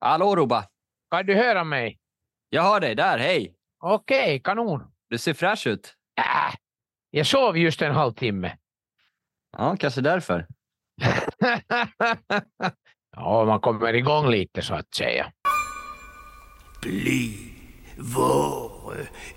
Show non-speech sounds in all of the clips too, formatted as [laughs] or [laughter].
Hallå Ruba! Kan du höra mig? Jag hör dig där, hej! Okej, kanon. Du ser fräsch ut. Äh, jag sov just en halvtimme. Ja, kanske därför. [laughs] ja, man kommer igång lite så att säga. Bli vår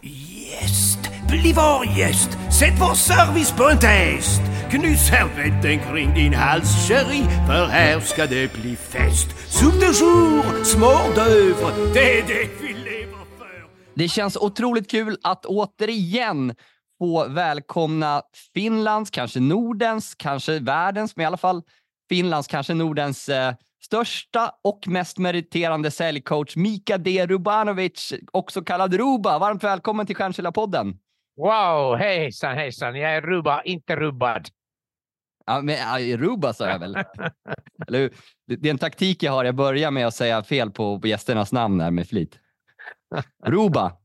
gäst. Bli vår gäst. Sätt vår service på en test. Knyt servetten kring din hals, chérie, för här ska det bli fest. Soup de jour, små d'oeuvre, det är det vi lever för. Det känns otroligt kul att återigen få välkomna Finlands, kanske Nordens, kanske världens, men i alla fall Finlands, kanske Nordens eh, största och mest meriterande säljcoach Mika D. Rubanovic, också kallad Ruba. Varmt välkommen till Stjärnkällarpodden. Wow, hejsan hejsan. Jag är Ruba, inte rubbad. Ja, men ja, Ruba sa jag väl? [laughs] Eller hur? Det är en taktik jag har. Jag börjar med att säga fel på, på gästernas namn här med flit. Ruba,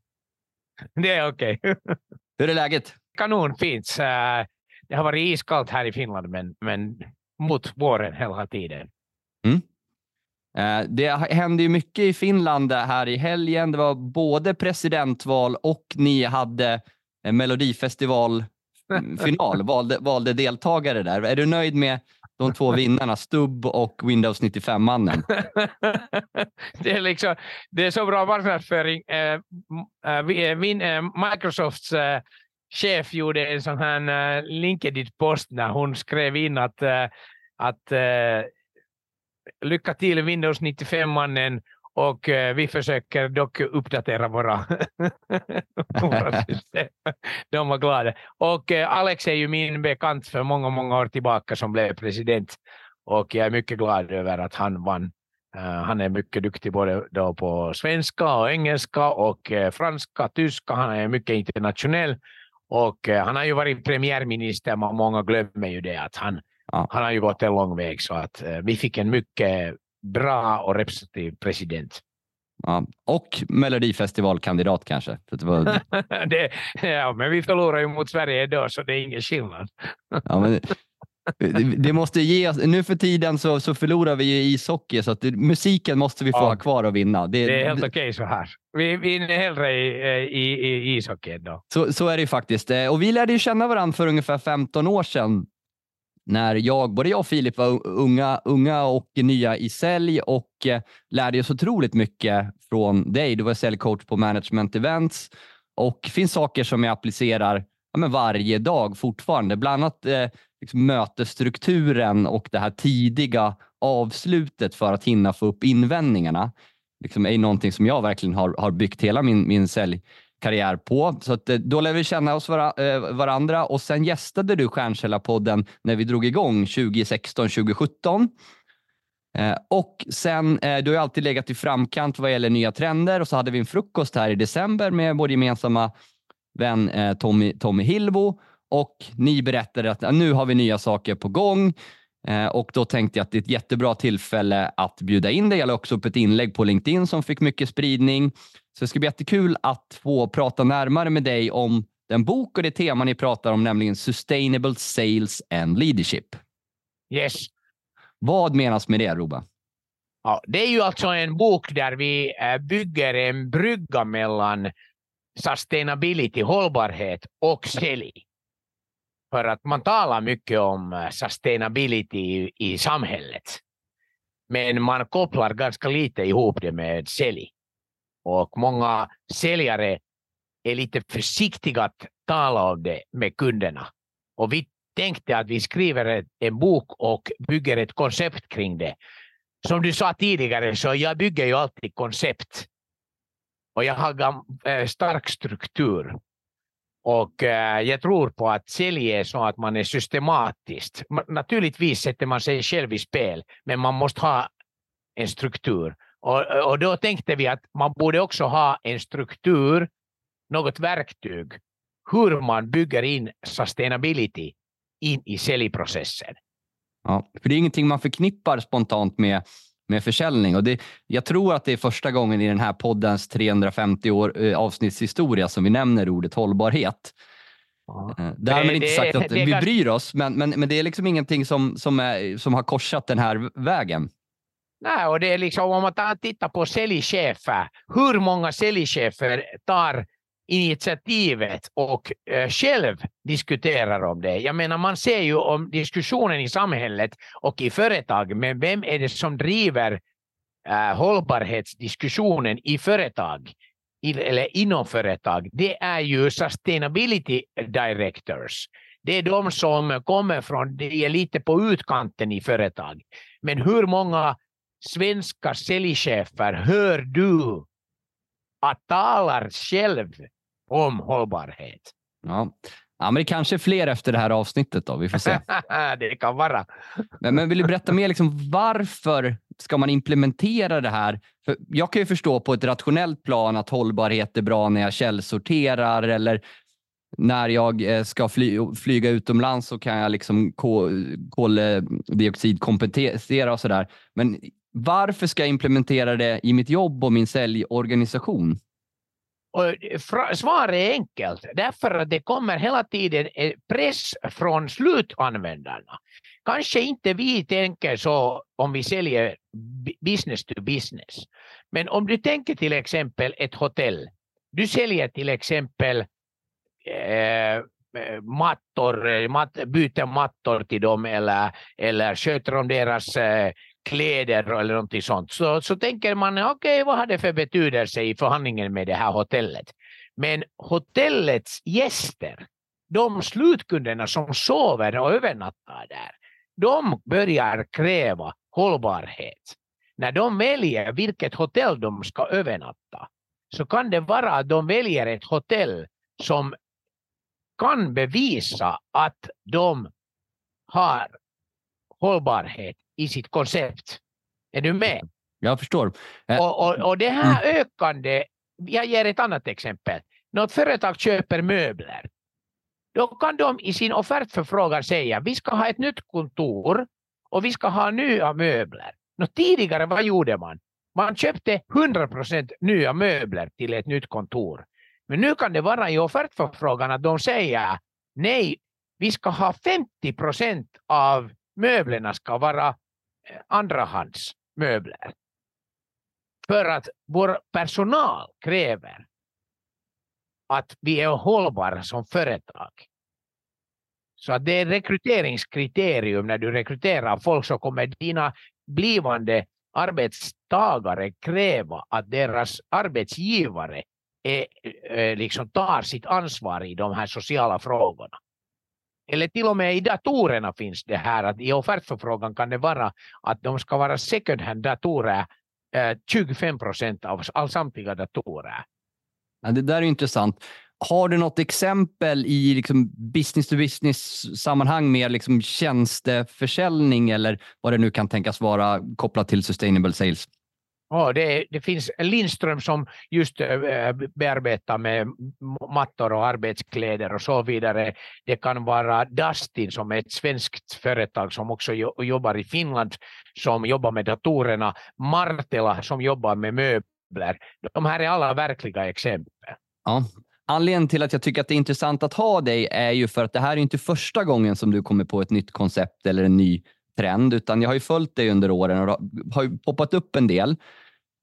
[laughs] Det är okej. [laughs] hur är läget? Kanon, fint. Eh, Det har varit iskallt här i Finland, men, men mot våren hela tiden. Eh, Det hände ju mycket i Finland här i helgen. Det var både presidentval och ni hade melodifestivalfinal, [laughs] valde, valde deltagare där. Är du nöjd med de två vinnarna, Stubb och Windows 95-mannen? [laughs] det, är liksom, det är så bra marknadsföring. Eh, eh, Min, Microsofts chef gjorde en sån här LinkedIn-post när hon skrev in att, att lycka till Windows 95-mannen och eh, vi försöker dock uppdatera våra, [laughs] våra [laughs] system. De var glada. Och eh, Alex är ju min bekant för många, många år tillbaka som blev president. Och jag är mycket glad över att han vann. Eh, han är mycket duktig både då på svenska och engelska och franska, tyska. Han är mycket internationell. Och han har ju varit premiärminister, många glömmer ju det att han, Ja. han har ju gått en lång väg så att eh, vi fick en mycket bra och representativ president. Ja. Och Melodifestivalkandidat kanske. Det var, [laughs] det, ja, men vi förlorar ju mot Sverige då, så det är ingen skillnad. ja, men, det, måste ge oss, nu för tiden så, så förlorar vi ju ishockey så att det, musiken måste vi få Ja. ha kvar och vinna. Det, Det är helt okej så här. Vi vinner hellre i, eh, i, i ishockey då. Så, så är det ju faktiskt. Eh, Och vi lärde ju känna varandra för ungefär 15 år sedan när jag, både jag och Filip var unga, unga och nya i sälj och eh, lärde oss otroligt mycket från dig. Du var säljcoach på Management Events och det finns saker som jag applicerar ja, men varje dag fortfarande. Bland annat eh, liksom mötesstrukturen och det här tidiga avslutet för att hinna få upp invändningarna. Liksom är någonting som jag verkligen har, har byggt hela min, min sälj karriär på. Så att, eh, då lär vi känna oss vara, eh, varandra och sen gästade du Stjärnkällarpodden när vi drog igång 2016, 2017. Eh, och sen, eh, du har ju alltid legat i framkant vad gäller nya trender och så hade vi en frukost här i december med vår gemensamma vän eh, Tommy, Tommy Hilbo och ni berättade att nu har vi nya saker på gång. Eh, och då tänkte jag att det är ett jättebra tillfälle att bjuda in dig. Jag la också upp ett inlägg på LinkedIn som fick mycket spridning. Så det ska bli jättekul att få prata närmare med dig om den bok och det tema ni pratar om, nämligen Sustainable Sales and Leadership. Yes. Vad menas med det, Ruba? Ja, det är ju alltså en bok där vi eh, bygger en brygga mellan sustainability, hållbarhet och sälj. För att man talar mycket om eh, sustainability i, i samhället. Men man kopplar ganska lite ihop det med sälj. Och många säljare är lite försiktiga att tala om det med kunderna. Och vi tänkte att vi skriver en bok och bygger ett koncept kring det som du sa tidigare, så jag bygger ju alltid koncept. Och jag har eh, stark struktur. Och eh, jag tror på att sälja är så att man är systematisk. Naturligtvis sätter man sig själv i spel, men man måste ha en struktur. Och, och då tänkte vi att man borde också ha en struktur, något verktyg, hur man bygger in sustainability in i säljprocessen. Ja, för det är ingenting man förknippar spontant med, med försäljning. Och det, jag tror att det är första gången i den här poddens 350 år eh, avsnittshistoria som vi nämner ordet hållbarhet. Eh, Därmed Det- inte det- sagt att det vi bryr oss, men, men, men det är liksom ingenting som, som, är, som har korsat den här vägen. Nej, och det är liksom, om man tittar på säljchefer, hur många säljchefer tar initiativet och eh, själv diskuterar om det. Jag menar, man ser ju om diskussionen i samhället och i företag, men vem är det som driver eh, hållbarhetsdiskussionen i företag i, eller inom företag? Det är ju sustainability directors. Det är de som kommer från, det är lite på utkanten i företag. Men hur många svenska säljchefer hör du att talar själv om hållbarhet? Ja. ja, men det kanske är fler efter det här avsnittet då. Vi får se. [laughs] det kan vara. Men, men vill du berätta mer liksom varför ska man implementera det här? För jag kan ju förstå på ett rationellt plan att hållbarhet är bra när jag källsorterar eller när jag eh, ska fly, flyga utomlands så kan jag liksom koldioxidkompensera och sådär. Men varför ska jag implementera det i mitt jobb och min säljorganisation? Och eh, svaret är enkelt, därför att det kommer hela tiden eh, press från slutanvändarna. Kanske inte vi tänker så om vi säljer business to business, men om du tänker till exempel ett hotell, du säljer till exempel eh, mattor, eh, mat, byter mattor till dem eller, eller sköter om deras eh, kläder eller någonting sånt, så, så tänker man okej, okay, vad har det för betydelse i förhandlingen med det här hotellet? Men hotellets gäster, de slutkunderna som sover och övernattar där, de börjar kräva hållbarhet. När de väljer vilket hotell de ska övernatta så kan det vara att de väljer ett hotell som kan bevisa att de har hållbarhet i sitt koncept. Är du med? Jag förstår. Eh, och, och, och det här mm. ökande, jag ger ett annat exempel. Något företag köper möbler. Då kan de i sin offertförfrågan säga vi ska ha ett nytt kontor och vi ska ha nya möbler. Nå, tidigare, vad gjorde man? Man köpte 100% nya möbler till ett nytt kontor. Men nu kan det vara i offertförfrågan att de säger nej, vi ska ha 50% av möblerna ska vara Eh, andrahandsmöbler. För att vår personal kräver att vi är hållbara som företag. Så att det är rekryteringskriterium när du rekryterar folk så kommer dina blivande arbetstagare kräva att deras arbetsgivare är, eh, liksom tar sitt ansvar i de här sociala frågorna. Eller till och med i datorerna finns det här att i offertförfrågan kan det vara att de ska vara second hand datorer eh, 25 procent av all samtliga datorer. Ja, det där är intressant. Har du något exempel i liksom business to business sammanhang med liksom tjänsteförsäljning eller vad det nu kan tänkas vara kopplat till sustainable sales? Ja, det, det finns Lindström som just äh, bearbetar med mattor och arbetskläder och så vidare. Det kan vara Dustin som är ett svenskt företag som också jobbar i Finland som jobbar med datorerna. Martela som jobbar med möbler. De här är alla verkliga exempel. Ja. Anledningen till att jag tycker att det är intressant att ha dig är ju för att det här är inte första gången som du kommer på ett nytt koncept eller en ny trend, utan jag har ju följt dig under åren och det har ju poppat upp en del.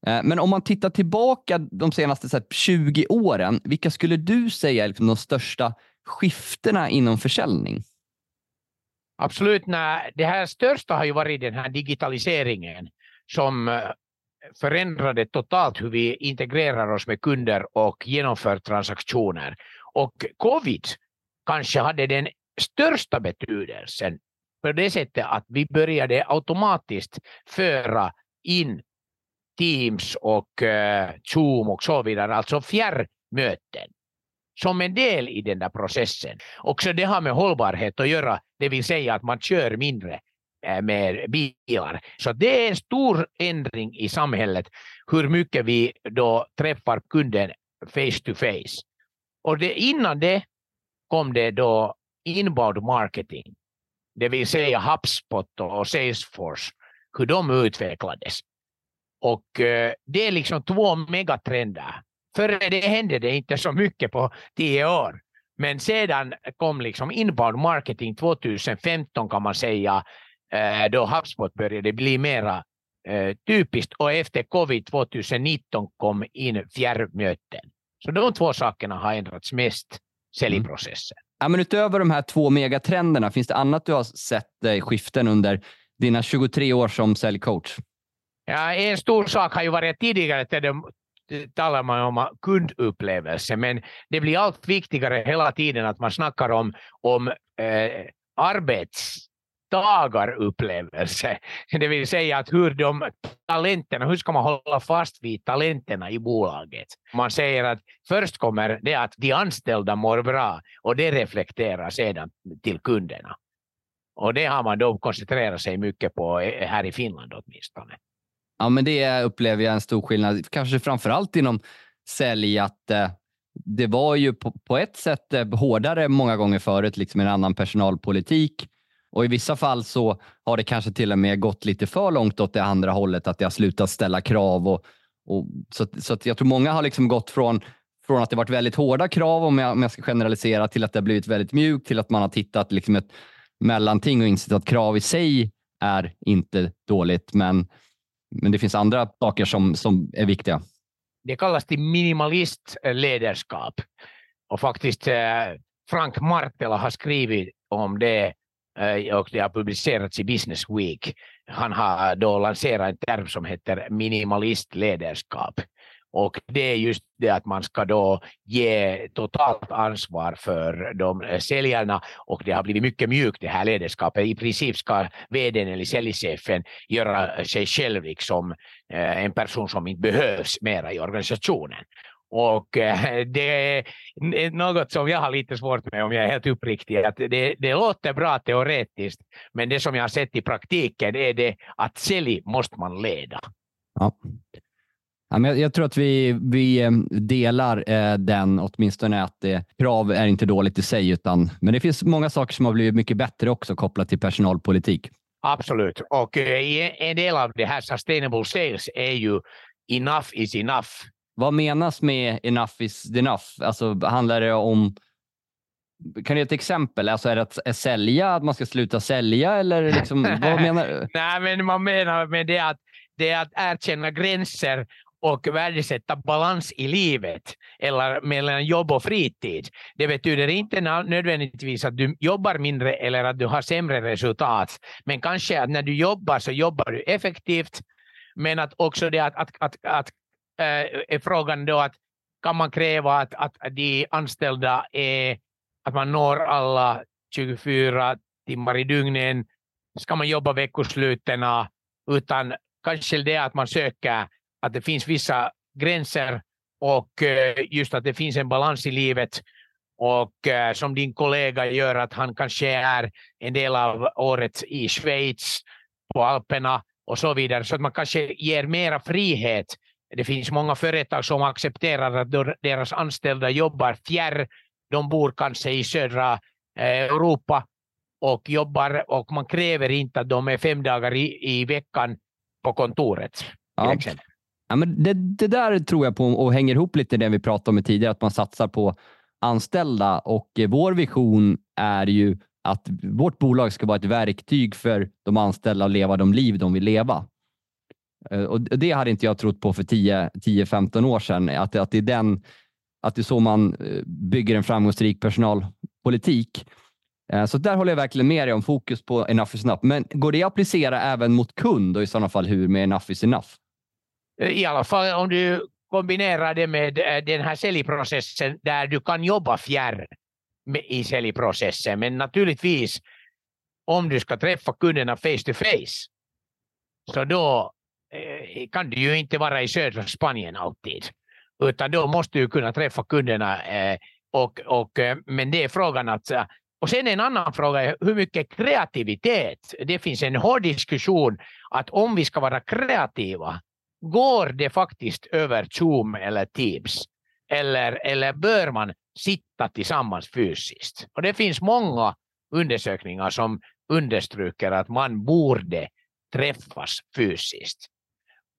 Eh, men om man tittar tillbaka de senaste 20 åren, vilka skulle du säga är liksom de största skiftena inom försäljning? Absolut, nej, det här största har ju varit den här digitaliseringen som eh, förändrade totalt hur vi integrerar oss med kunder och genomför transaktioner. Och covid kanske hade den största betydelsen på det sättet att vi började automatiskt föra in Teams och uh, Zoom och så vidare, alltså fjärrmöten som en del i den där processen. Också det har med hållbarhet att göra, det vill säga att man kör mindre eh, med bilar. Så det är en stor ändring i samhället hur mycket vi då träffar kunden face to face. Och det, innan det kom det då inbound marketing, det vill säga HubSpot och Salesforce, hur de utvecklades. Och eh, det är liksom två megatrender. Före det hände det inte så mycket på tio år. Men sedan kom liksom inbound marketing 2015 kan man säga, eh, då HubSpot började bli mera eh, typiskt och efter covid 2019 kom in fjärrmöten. Så de två sakerna har ändrats mest, säljprocessen. Mm. Ja, men utöver de här två megatrenderna, finns det annat du har sett i skiften under dina 23 år som säljcoach? Ja, en stor sak har ju varit tidigare, det talar man om kundupplevelse, men det blir allt viktigare hela tiden att man snackar om, om eh, arbetstagarupplevelse. Det vill säga att hur de talenterna, hur ska man hålla fast vid talenterna i bolaget? Man säger att först kommer det att de anställda mår bra och det reflekterar sedan till kunderna. Och det har man då koncentrerat sig mycket på eh, här i Finland åtminstone. Ja, men det upplever jag en stor skillnad, kanske framför allt inom sälj, att eh, det var ju på, på ett sätt eh, hårdare många gånger förut, liksom en annan personalpolitik. Och i vissa fall så har det kanske till och med gått lite för långt åt det andra hållet, att det har slutat ställa krav. Och, och så så jag tror många har liksom gått från, från att det varit väldigt hårda krav, om jag, om jag ska generalisera, till att det har blivit väldigt mjukt, till att man har tittat liksom ett mellanting och insett att krav i sig är inte dåligt, men men det finns andra saker som, som är viktiga. Det kallas till minimalistledarskap. Och faktiskt eh, Frank Martela har skrivit om det eh, och det har publicerats i Business Week. Han har då lanserat en term som heter minimalistledarskap. Och det är just det att man ska då ge totalt ansvar för de eh, säljarna och det har blivit mycket mjukt det här ledarskapet. I princip ska vdn eller säljchefen göra sig själv liksom eh, en person som inte behövs mera i organisationen. Och eh, det är något som jag har lite svårt med om jag är helt uppriktig. Att det, det låter bra teoretiskt, men det som jag har sett i praktiken är det att sälj måste man leda. Ja. Jag tror att vi, vi eh, delar eh, den, åtminstone att det, krav är inte dåligt i sig, utan, men det finns många saker som har blivit mycket bättre också kopplat till personalpolitik. Absolut, och eh, en del av det här sustainable sales är ju enough is enough. Vad menas med enough is enough? Alltså, handlar det om kan du ge ett exempel? Alltså är det att sälja, att man ska sluta sälja eller liksom, vad [laughs] menar du? Nej, men man menar med det att det är att erkänna gränser och värdesätta balans i livet eller mellan jobb och fritid. Det betyder inte nödvändigtvis att du jobbar mindre eller att du har sämre resultat, men kanske att när du jobbar så jobbar du effektivt, men att också det att, att, att, att äh, är frågan då att kan man kräva att, att de anställda är, att man når alla 24 timmar i dygnen, ska man jobba veckoslutena, utan kanske det att man söker att det finns vissa gränser och eh, just att det finns en balans i livet och eh, som din kollega gör att han kanske är en del av året i Schweiz, på Alperna och så vidare, så att man kanske ger mera frihet. Det finns många företag som accepterar att deras anställda jobbar fjärr. De bor kanske i södra eh, Europa och jobbar och man kräver inte att de är fem dagar i, i veckan på kontoret. Ja. exempel. Ja, men det, det där tror jag på och hänger ihop lite det vi pratade om tidigare, att man satsar på anställda och eh, vår vision är ju att vårt bolag ska vara ett verktyg för de anställda att leva de liv de vill leva. Eh, och Det hade inte jag trott på för 10-15 år sedan, att, att, det är den, att det är så man eh, bygger en framgångsrik personalpolitik. Så där håller jag verkligen med dig om fokus på enough is enough. Men går det att applicera även mot kund och i sådana fall hur med enough is enough? Eh, i alla fall om du kombinerar det med eh, den här säljprocessen där du kan jobba fjärr i säljprocessen. Men naturligtvis, om du ska träffa kunderna face to face, så då eh, kan du ju inte vara i södra Spanien alltid, utan då måste du kunna träffa kunderna. Och, och, men det är frågan att och sen en annan fråga är hur mycket kreativitet. Det finns en hård diskussion att om vi ska vara kreativa går det faktiskt över Zoom eller Teams? Eller, eller bör man sitta tillsammans fysiskt? Och det finns många undersökningar som understryker att man borde träffas fysiskt.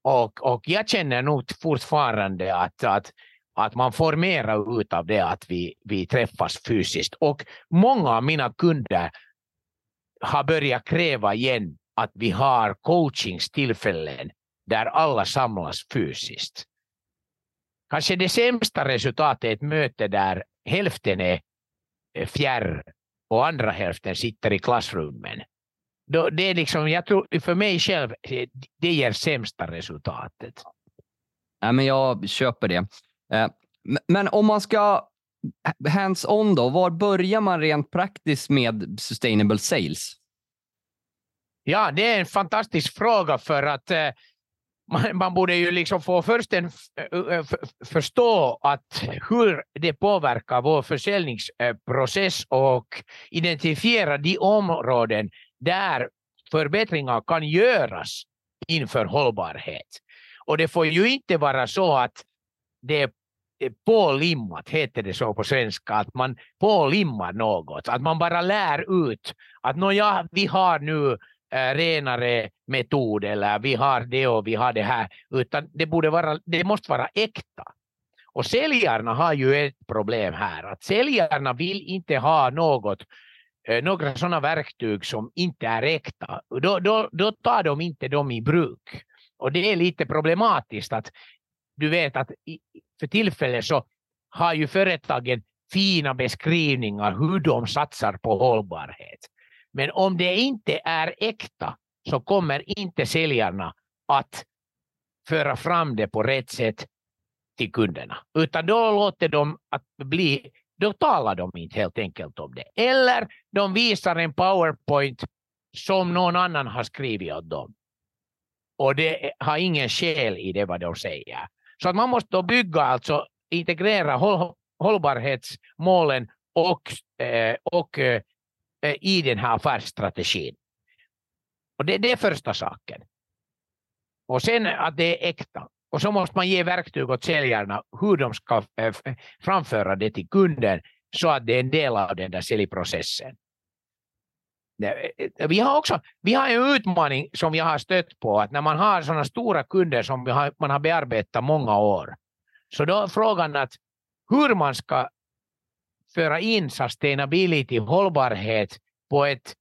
Och, och jag känner nog fortfarande att, att, att man får mera ut av det att vi, vi träffas fysiskt. Och många av mina kunder har börjat kräva igen att vi har coachingstillfällen där alla samlas fysiskt. Kanske det sämsta resultatet är ett möte där hälften är fjärr och andra hälften sitter i klassrummen. Då, det är liksom, jag tror, för mig själv, det ger sämsta resultatet. Ja, men jag köper det. Eh, men om man ska hands-on då, var börjar man rent praktiskt med sustainable sales? Ja, det är en fantastisk fråga för att eh, man, man, borde ju liksom få först en, förstå att hur det påverkar vår försäljningsprocess och identifiera de områden där förbättringar kan göras inför hållbarhet. Och det får ju inte vara så att det är pålimmat, heter det så på svenska, att man pålimmar något, att man bara lär ut att ja, vi har nu Eh, renare metod eller vi har det och vi har det här, utan det, borde vara, det måste vara äkta. Och säljarna har ju ett problem här, att säljarna vill inte ha något eh, några sådana verktyg som inte är äkta. Då, då, då tar de inte dem i bruk. Och det är lite problematiskt att du vet att för tillfället så har ju företagen fina beskrivningar hur de satsar på hållbarhet. Men om det inte är äkta så kommer inte säljarna att föra fram det på rätt sätt till kunderna. Utan då låter de att bli, då talar de inte helt enkelt om det. Eller de visar en powerpoint som någon annan har skrivit åt dem. Och det har ingen skäl i det vad de säger. Så att man måste då bygga, alltså integrera håll, hållbarhetsmålen och, eh, och eh, Eh, i den här affärsstrategin. Och det, det är första saken. Och sen att det är äkta. Och så måste man ge verktyg åt säljarna hur de ska eh, eh, framföra det till kunden så att det är en del av den där säljprocessen. Vi har också vi har en utmaning som jag har stött på, att när man har sådana stora kunder som har, man har bearbetat många år, så då är frågan att hur man ska föra in sustainability, hållbarhet, på ett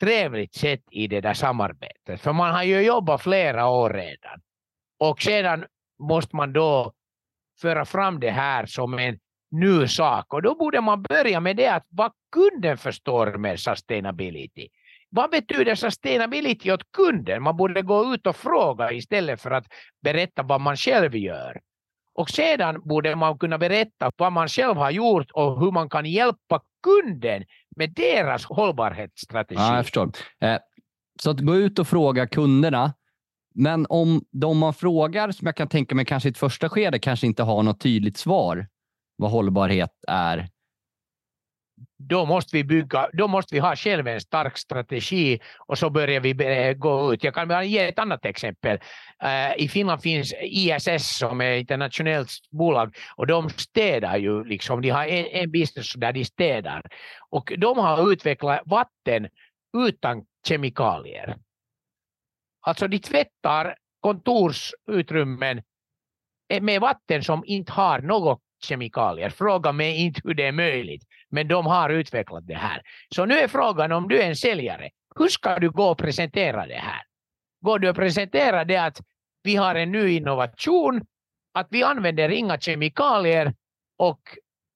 trevligt sätt i det där samarbetet. För man har ju jobbat flera år redan. Och sedan måste man då föra fram det här som en ny sak. Och då borde man börja med det att vad kunden förstår med sustainability. Vad betyder sustainability åt kunden? Man borde gå ut och fråga istället för att berätta vad man själv gör. Och sedan borde man kunna berätta vad man själv har gjort och hur man kan hjälpa kunden med deras hållbarhetsstrategi. Ja, jag förstår. Eh, så att gå ut och fråga kunderna. Men om de man frågar, som jag kan tänka mig kanske i ett första skede, kanske inte har något tydligt svar vad hållbarhet är. Då måste vi bygga, då måste vi ha själv en stark strategi och så börjar vi eh, gå ut. Jag kan ge ett annat exempel. Eh, I Finland finns ISS som är ett internationellt bolag och de städar ju, liksom, de har en, en business där de städar. Och de har utvecklat vatten utan kemikalier. Alltså de tvättar kontorsutrymmen med vatten som inte har något kemikalier. Fråga mig inte hur det är möjligt, men de har utvecklat det här. Så nu är frågan om du är en säljare, hur ska du gå och presentera det här? Går du och presentera det att vi har en ny innovation, att vi använder inga kemikalier och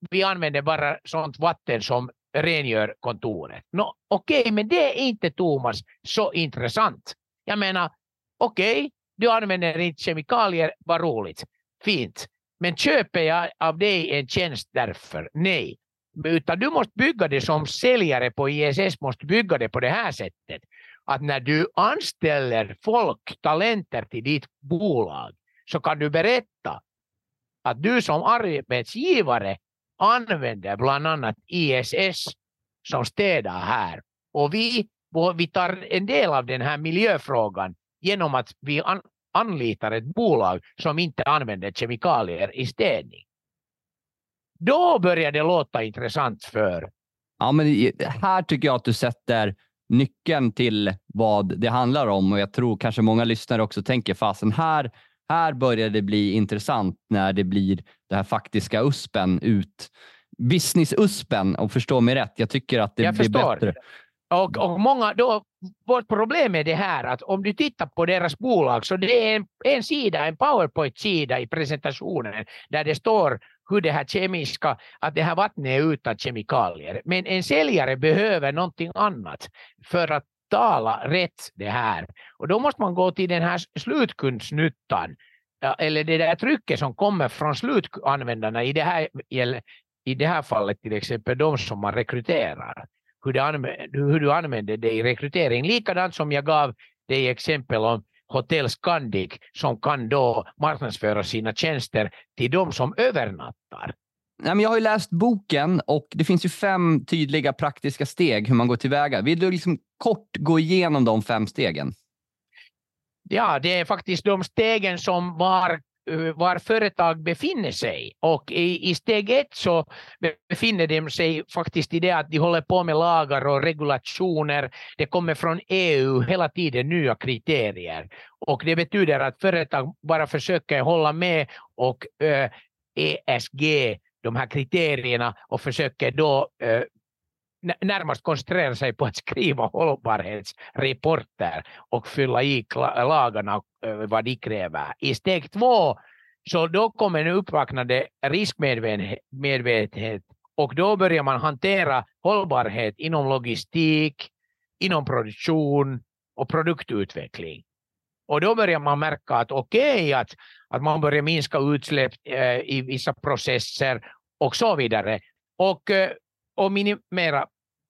vi använder bara sånt vatten som rengör kontoret. No, Okej, okay, men det är inte Thomas så intressant. Jag menar, okej, okay, du använder inte kemikalier, vad roligt, fint. Men köper jag av dig en tjänst därför? Nej. Utan du måste bygga det som säljare på ISS, måste bygga det på det här sättet. Att när du anställer folk, talenter till ditt bolag, så kan du berätta att du som arbetsgivare använder bland annat ISS som städar här. Och vi, vi tar en del av den här miljöfrågan genom att vi anlitar ett bolag som inte använder kemikalier i städning. Då börjar det låta intressant för... Ja, men här tycker jag att du sätter nyckeln till vad det handlar om och jag tror kanske många lyssnare också tänker fasen här, här börjar det bli intressant när det blir det här faktiska USPen ut. Business-USPen och förstå mig rätt. Jag tycker att det jag blir förstår. bättre. Och, och många, då, vårt problem är det här att om du tittar på deras bolag så det är en, en sida, en powerpoint-sida i presentationen där det står hur det här kemiska, att det här vattnet är utan kemikalier. Men en säljare behöver någonting annat för att tala rätt det här. Och då måste man gå till den här slutkundsnyttan eller det där trycket som kommer från slutanvändarna i det här, i det här fallet till exempel de som man rekryterar. Hur du, använder, hur du använder det i rekrytering. Likadant som jag gav dig exempel om Hotell Scandic som kan då marknadsföra sina tjänster till de som övernattar. jag har ju läst boken och det finns ju fem tydliga praktiska steg hur man går tillväga. Vill du liksom kort gå igenom de fem stegen? Ja, det är faktiskt de stegen som var var företag befinner sig. Och i, i steg ett så befinner de sig faktiskt i det att de håller på med lagar och regulationer. Det kommer från EU hela tiden nya kriterier. Och det betyder att företag bara försöker hålla med och eh, ESG, de här kriterierna, och försöker då eh, närmast koncentrera sig på att skriva hållbarhetsrapporter och fylla i lagarna eh, vad de kräver. I steg två så då kommer en uppvaknande riskmedvetenhet och då börjar man hantera hållbarhet inom logistik, inom produktion och produktutveckling. Och då börjar man märka att okej, okay, att, att man börjar minska utsläpp eh, i vissa processer och så vidare. Och, eh, och minimera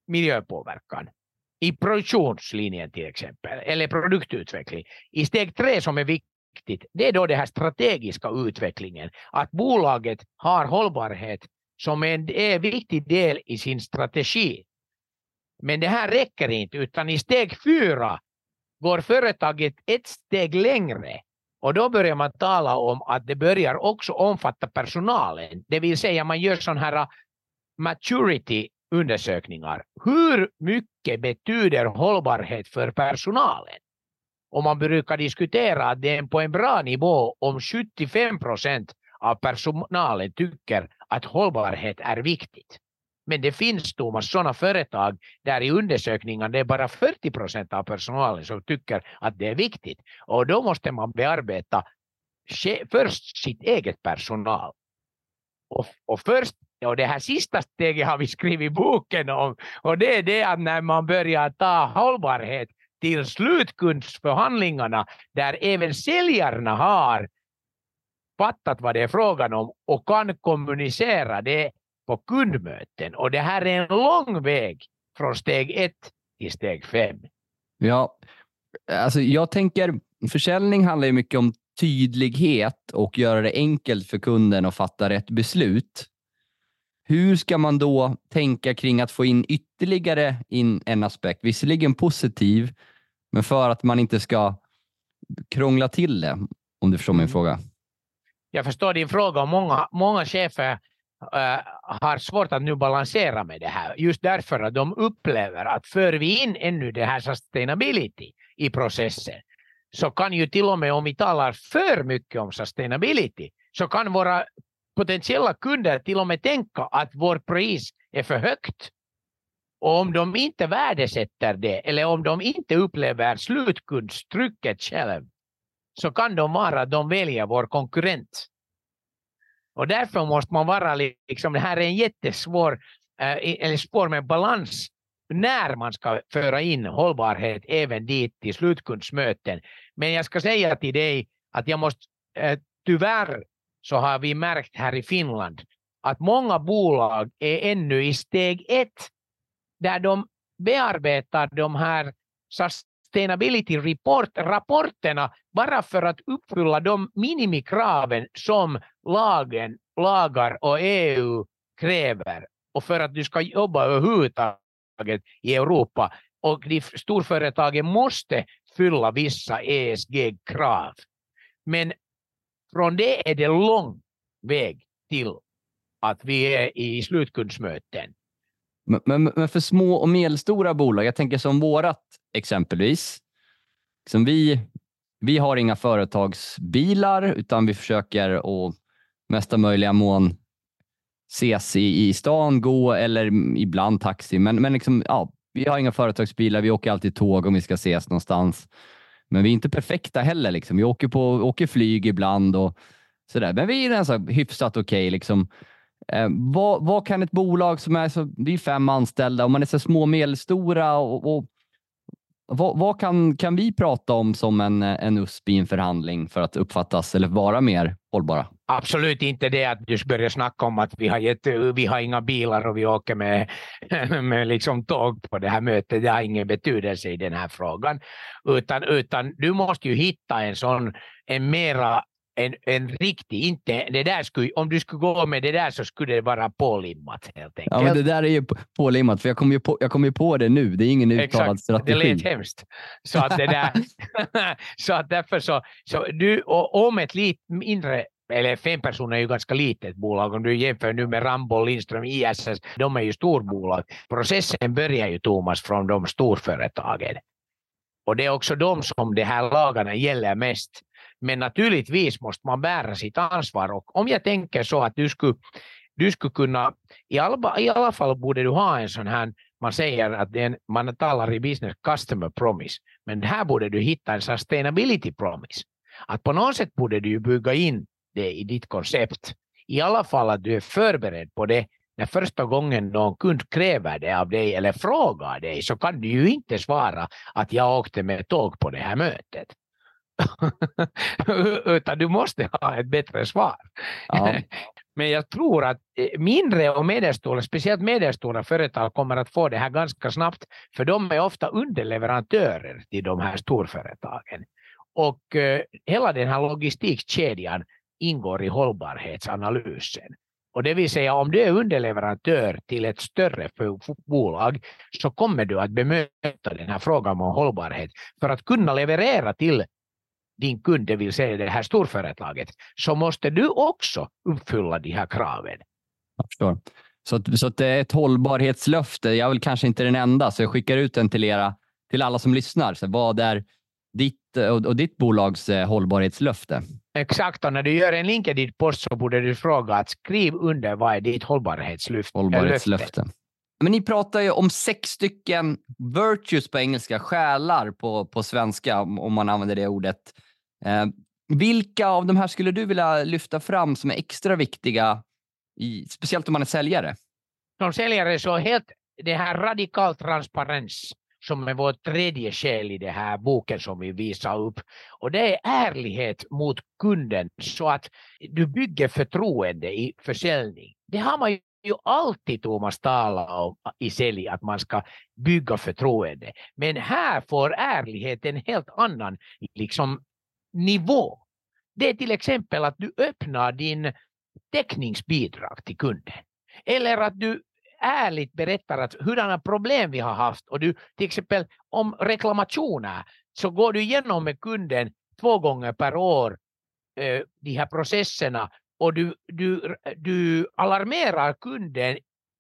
miljöpåverkan i produktionslinjen till exempel, eller produktutveckling. I steg tre som är viktigt, det är då den här strategiska utvecklingen, att bolaget har hållbarhet som en, är viktig del i sin strategi. Men det här räcker inte, utan i steg fyra går företaget ett steg längre och då börjar man tala om att det börjar också omfatta personalen, det vill säga man gör sån här äh, maturity undersökningar. Hur mycket betyder hållbarhet för personalen? Och man brukar diskutera att det är på en bra nivå om 75 procent av personalen tycker att hållbarhet är viktigt. Men det finns Thomas sådana företag där i undersökningen det är bara 40 procent av personalen som tycker att det är viktigt. Och då måste man bearbeta först sitt eget personal. Och, och först och det här sista steget har vi skrivit boken om. Och det är det att när man börjar ta hållbarhet till slutkundsförhandlingarna där även säljarna har fattat vad det är frågan om och kan kommunicera det på kundmöten. Och det här är en lång väg från steg ett till steg fem. Ja, alltså jag tänker försäljning handlar ju mycket om tydlighet och göra det enkelt för kunden att fatta rätt beslut. Hur ska man då tänka kring att få in ytterligare in en aspekt? Visserligen positiv, men för att man inte ska krångla till det, om du förstår min mm. fråga. Jag förstår din fråga och många, många chefer äh, har svårt att nu balansera med det här. Just därför att de upplever att för vi in ännu det här sustainability i processen så kan ju till och med om vi talar för mycket om sustainability så kan våra potentiella kunder till och med tänka att vår pris är för högt. Och om de inte värdesätter det eller om de inte upplever slutkundstrycket själv så kan de vara att de väljer vår konkurrent. Och därför måste man vara liksom, det här är en jättesvår eh, eller svår med balans när man ska föra in hållbarhet även dit till slutkundsmöten. Men jag ska säga till dig att jag måste eh, tyvärr så har vi märkt här i Finland att många bolag är ännu i steg ett där de bearbetar de här sustainability report, rapporterna bara för att uppfylla de minimikraven som lagen, lagar och EU kräver och för att du ska jobba överhuvudtaget i Europa. Och de storföretagen måste fylla vissa ESG-krav. Men från det är det lång väg till att vi är i slutkundsmöten. Men, men, men, för små och medelstora bolag, jag tänker som vårat exempelvis. Som vi, vi har inga företagsbilar utan vi försöker att mesta möjliga mån ses i, i stan, gå eller ibland taxi. Men, men liksom, ja, vi har inga företagsbilar, vi åker alltid tåg om vi ska ses någonstans. Men vi är inte perfekta heller. Liksom. Vi åker, på, åker flyg ibland och sådär. Men vi är alltså hyfsat okej. Okay, liksom. eh, vad, vad, kan ett bolag som är så, vi är fem anställda, om man är så små och medelstora och, och vad, vad, kan, kan vi prata om som en, en USP i en förhandling för att uppfattas eller vara mer hållbara? Absolut inte det att du börjar snacka om att vi har, gett, vi har inga bilar och vi åker med, [laughs] med liksom tåg på det här mötet. Det har ingen betydelse i den här frågan. Utan, utan du måste ju hitta en sån en mera en, en riktig, inte, det där skulle, om du skulle gå med det där så skulle det vara pålimmat helt enkelt. Ja, men det där är ju pålimmat, för jag kommer ju på, jag kom ju på det nu. Det är ingen uttalad Exakt, strategi. Det lät hemskt. Så att det där, [laughs] så att därför så, så du, och om ett lite mindre eller fem personer är ju ganska litet bolag om du jämför nu med Ramboll, Lindström, ISS, de är ju storbolag. Processen börjar ju Thomas från de storföretagen. Och det är också de som de här lagarna gäller mest. Men naturligtvis måste man bära sitt ansvar och om jag tänker så att du skulle, du skulle kunna, i alla, i alla fall borde du ha en sån här, man säger att en, man talar i business customer promise, men här borde du hitta en sustainability promise. Att på något sätt borde du bygga in det i ditt koncept. I alla fall att du är förberedd på det när första gången någon kund kräver det av dig eller frågar dig så kan du ju inte svara att jag åkte med tåg på det här mötet. [laughs] Utan du måste ha ett bättre svar. Ja. [laughs] Men jag tror att eh, mindre och medelstora, speciellt medelstora företag kommer att få det här ganska snabbt, för de är ofta underleverantörer till de här storföretagen. Och eh, hela den här logistikkedjan ingår i hållbarhetsanalysen. Och det vill säga om du är underleverantör till ett större bolag så kommer du att bemöta den här frågan om hållbarhet för att kunna leverera till din kund, det vill säga det här storföretaget, så måste du också uppfylla de här kraven. Jag förstår. Så, så det är ett hållbarhetslöfte. Jag är väl kanske inte den enda, så jag skickar ut den till, era, till alla som lyssnar. Så vad är ditt och, och ditt bolags eh, hållbarhetslöfte? Exakt, och när du gör en LinkedIn-post så borde du fråga att skriv under vad är ditt hållbarhetslöfte. hållbarhetslöfte. Men ni pratar ju om sex stycken virtues på engelska, själar på, på svenska, om man använder det ordet. Eh, vilka av de här skulle du vilja lyfta fram som är extra viktiga, i, speciellt om man är säljare? Som säljare så helt det här radikal transparens som är vår tredje skäl i den här boken som vi visar upp. Och det är ärlighet mot kunden så att du bygger förtroende i försäljning. Det har man ju alltid Thomas talat om i sälj att man ska bygga förtroende. Men här får ärlighet en helt annan liksom, nivå. Det är till exempel att du öppnar din täckningsbidrag till kunden. Eller att du ärligt berättar att hurdana problem vi har haft och du till exempel om reklamationer så går du igenom med kunden två gånger per år eh, de här processerna och du, du, du alarmerar kunden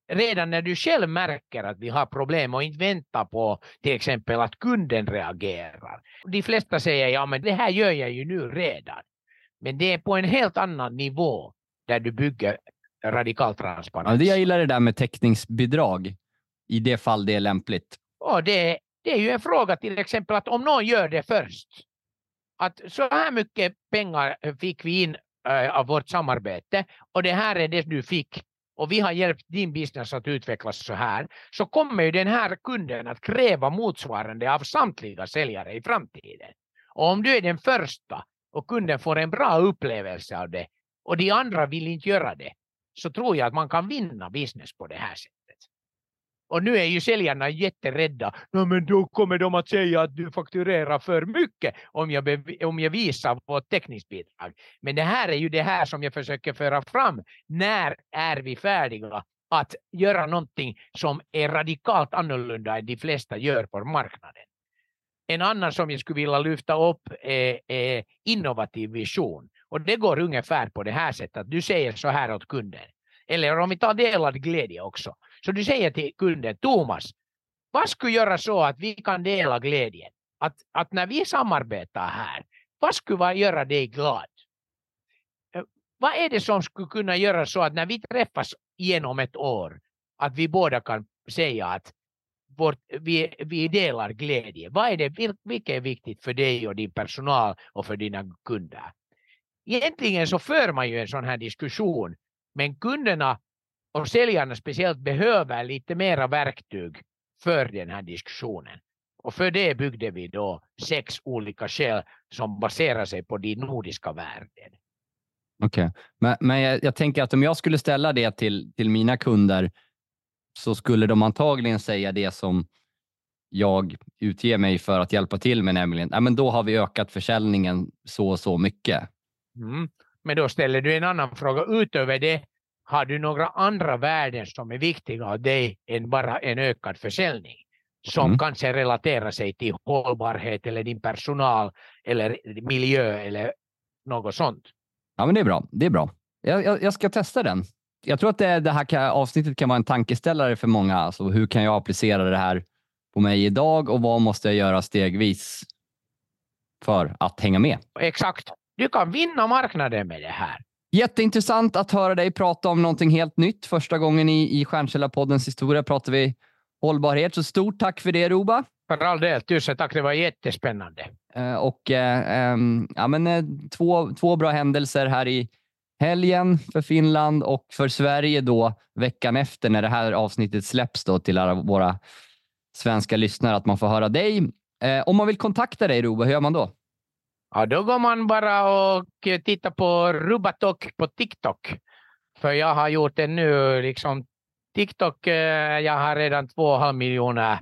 redan när du själv märker att vi har problem och inte väntar på till exempel att kunden reagerar. De flesta säger ja men det här gör jag ju nu redan. Men det är på en helt annan nivå där du bygger radikal transparens. Ja, det jag gillar det där med täckningsbidrag i det fall det är lämpligt. Och det, det är ju en fråga till exempel att om någon gör det först. Att så här mycket pengar fick vi in äh, av vårt samarbete och det här är det du fick och vi har hjälpt din business att utvecklas så här, så kommer ju den här kunden att kräva motsvarande av samtliga säljare i framtiden. Och om du är den första och kunden får en bra upplevelse av det och de andra vill inte göra det, så tror jag att man kan vinna business på det här sättet. Och nu är ju säljarna jätterädda. No, men då kommer de att säga att du fakturerar för mycket om jag, om jag visar vårt täckningsbidrag. Men det här är ju det här som jag försöker föra fram. När är vi färdiga att göra någonting som är radikalt annorlunda än de flesta gör på marknaden? En annan som jag skulle vilja lyfta upp är, är innovativ vision. Och det går ungefär på det här sättet du säger så här åt kunden. Eller om vi tar delad glädje också. Så du säger till kunden, Thomas, vad skulle göra så att vi kan dela glädjen? Att, att när vi samarbetar här, vad skulle göra dig glad? Eh, vad är det som skulle kunna göra så att när vi träffas igen om ett år, att vi båda kan säga att vårt, vi, vi delar glädje. Vad är det, vilket är viktigt för dig och din personal och för dina kunder? Egentligen så för man ju en sån här diskussion, men kunderna och säljarna speciellt behöver lite mera verktyg för den här diskussionen. Och för det byggde vi då sex olika skäl som baserar sig på din nordiska världen. Okej, okay. men, men jag, jag, tänker att om jag skulle ställa det till, till mina kunder så skulle de antagligen säga det som jag utger mig för att hjälpa till med, nämligen ja, men då har vi ökat försäljningen så och så mycket. Mm. Men då ställer du en annan fråga. Utöver det, har du några andra värden som är viktiga av dig än bara en ökad försäljning? Som mm. kanske relaterar sig till hållbarhet eller din personal eller miljö eller något sånt. Ja, men det är bra. Det är bra. Jag, jag, jag ska testa den. Jag tror att det, det här kan, avsnittet kan vara en tankeställare för många. Alltså, hur kan jag applicera det här på mig idag och vad måste jag göra stegvis för att hänga med? Exakt. Du kan vinna marknaden med det här. Jätteintressant att höra dig prata om någonting helt nytt. Första gången i, i Stjärnkällarpoddens historia pratar vi hållbarhet. Så stort tack för det, Roba. För all del. Tusen tack. Det var jättespännande. Uh, och uh, um, ja, men, uh, två, två bra händelser här i helgen för Finland och för Sverige då veckan efter när det här avsnittet släpps då till alla våra svenska lyssnare att man får höra dig. om man vill kontakta dig, Roba, hur gör man då? Ja, då går man bara och tittar på Rubatok på TikTok. För jag har gjort det nu, liksom TikTok, eh, jag har redan två och halv miljoner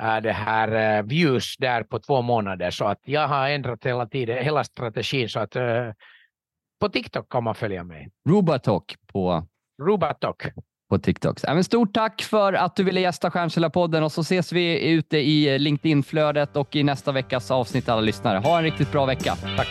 eh, det här eh, views där på två månader. Så att jag har ändrat hela tiden, hela strategin. Så att på TikTok kan man följa mig. Rubatok på? Rubatok på TikTok. Även äh, stort tack för att du ville gästa Stjärnkällarpodden och så ses vi ute i eh, LinkedIn-flödet och i nästa veckas avsnitt alla lyssnare. Ha en riktigt bra vecka. Tack.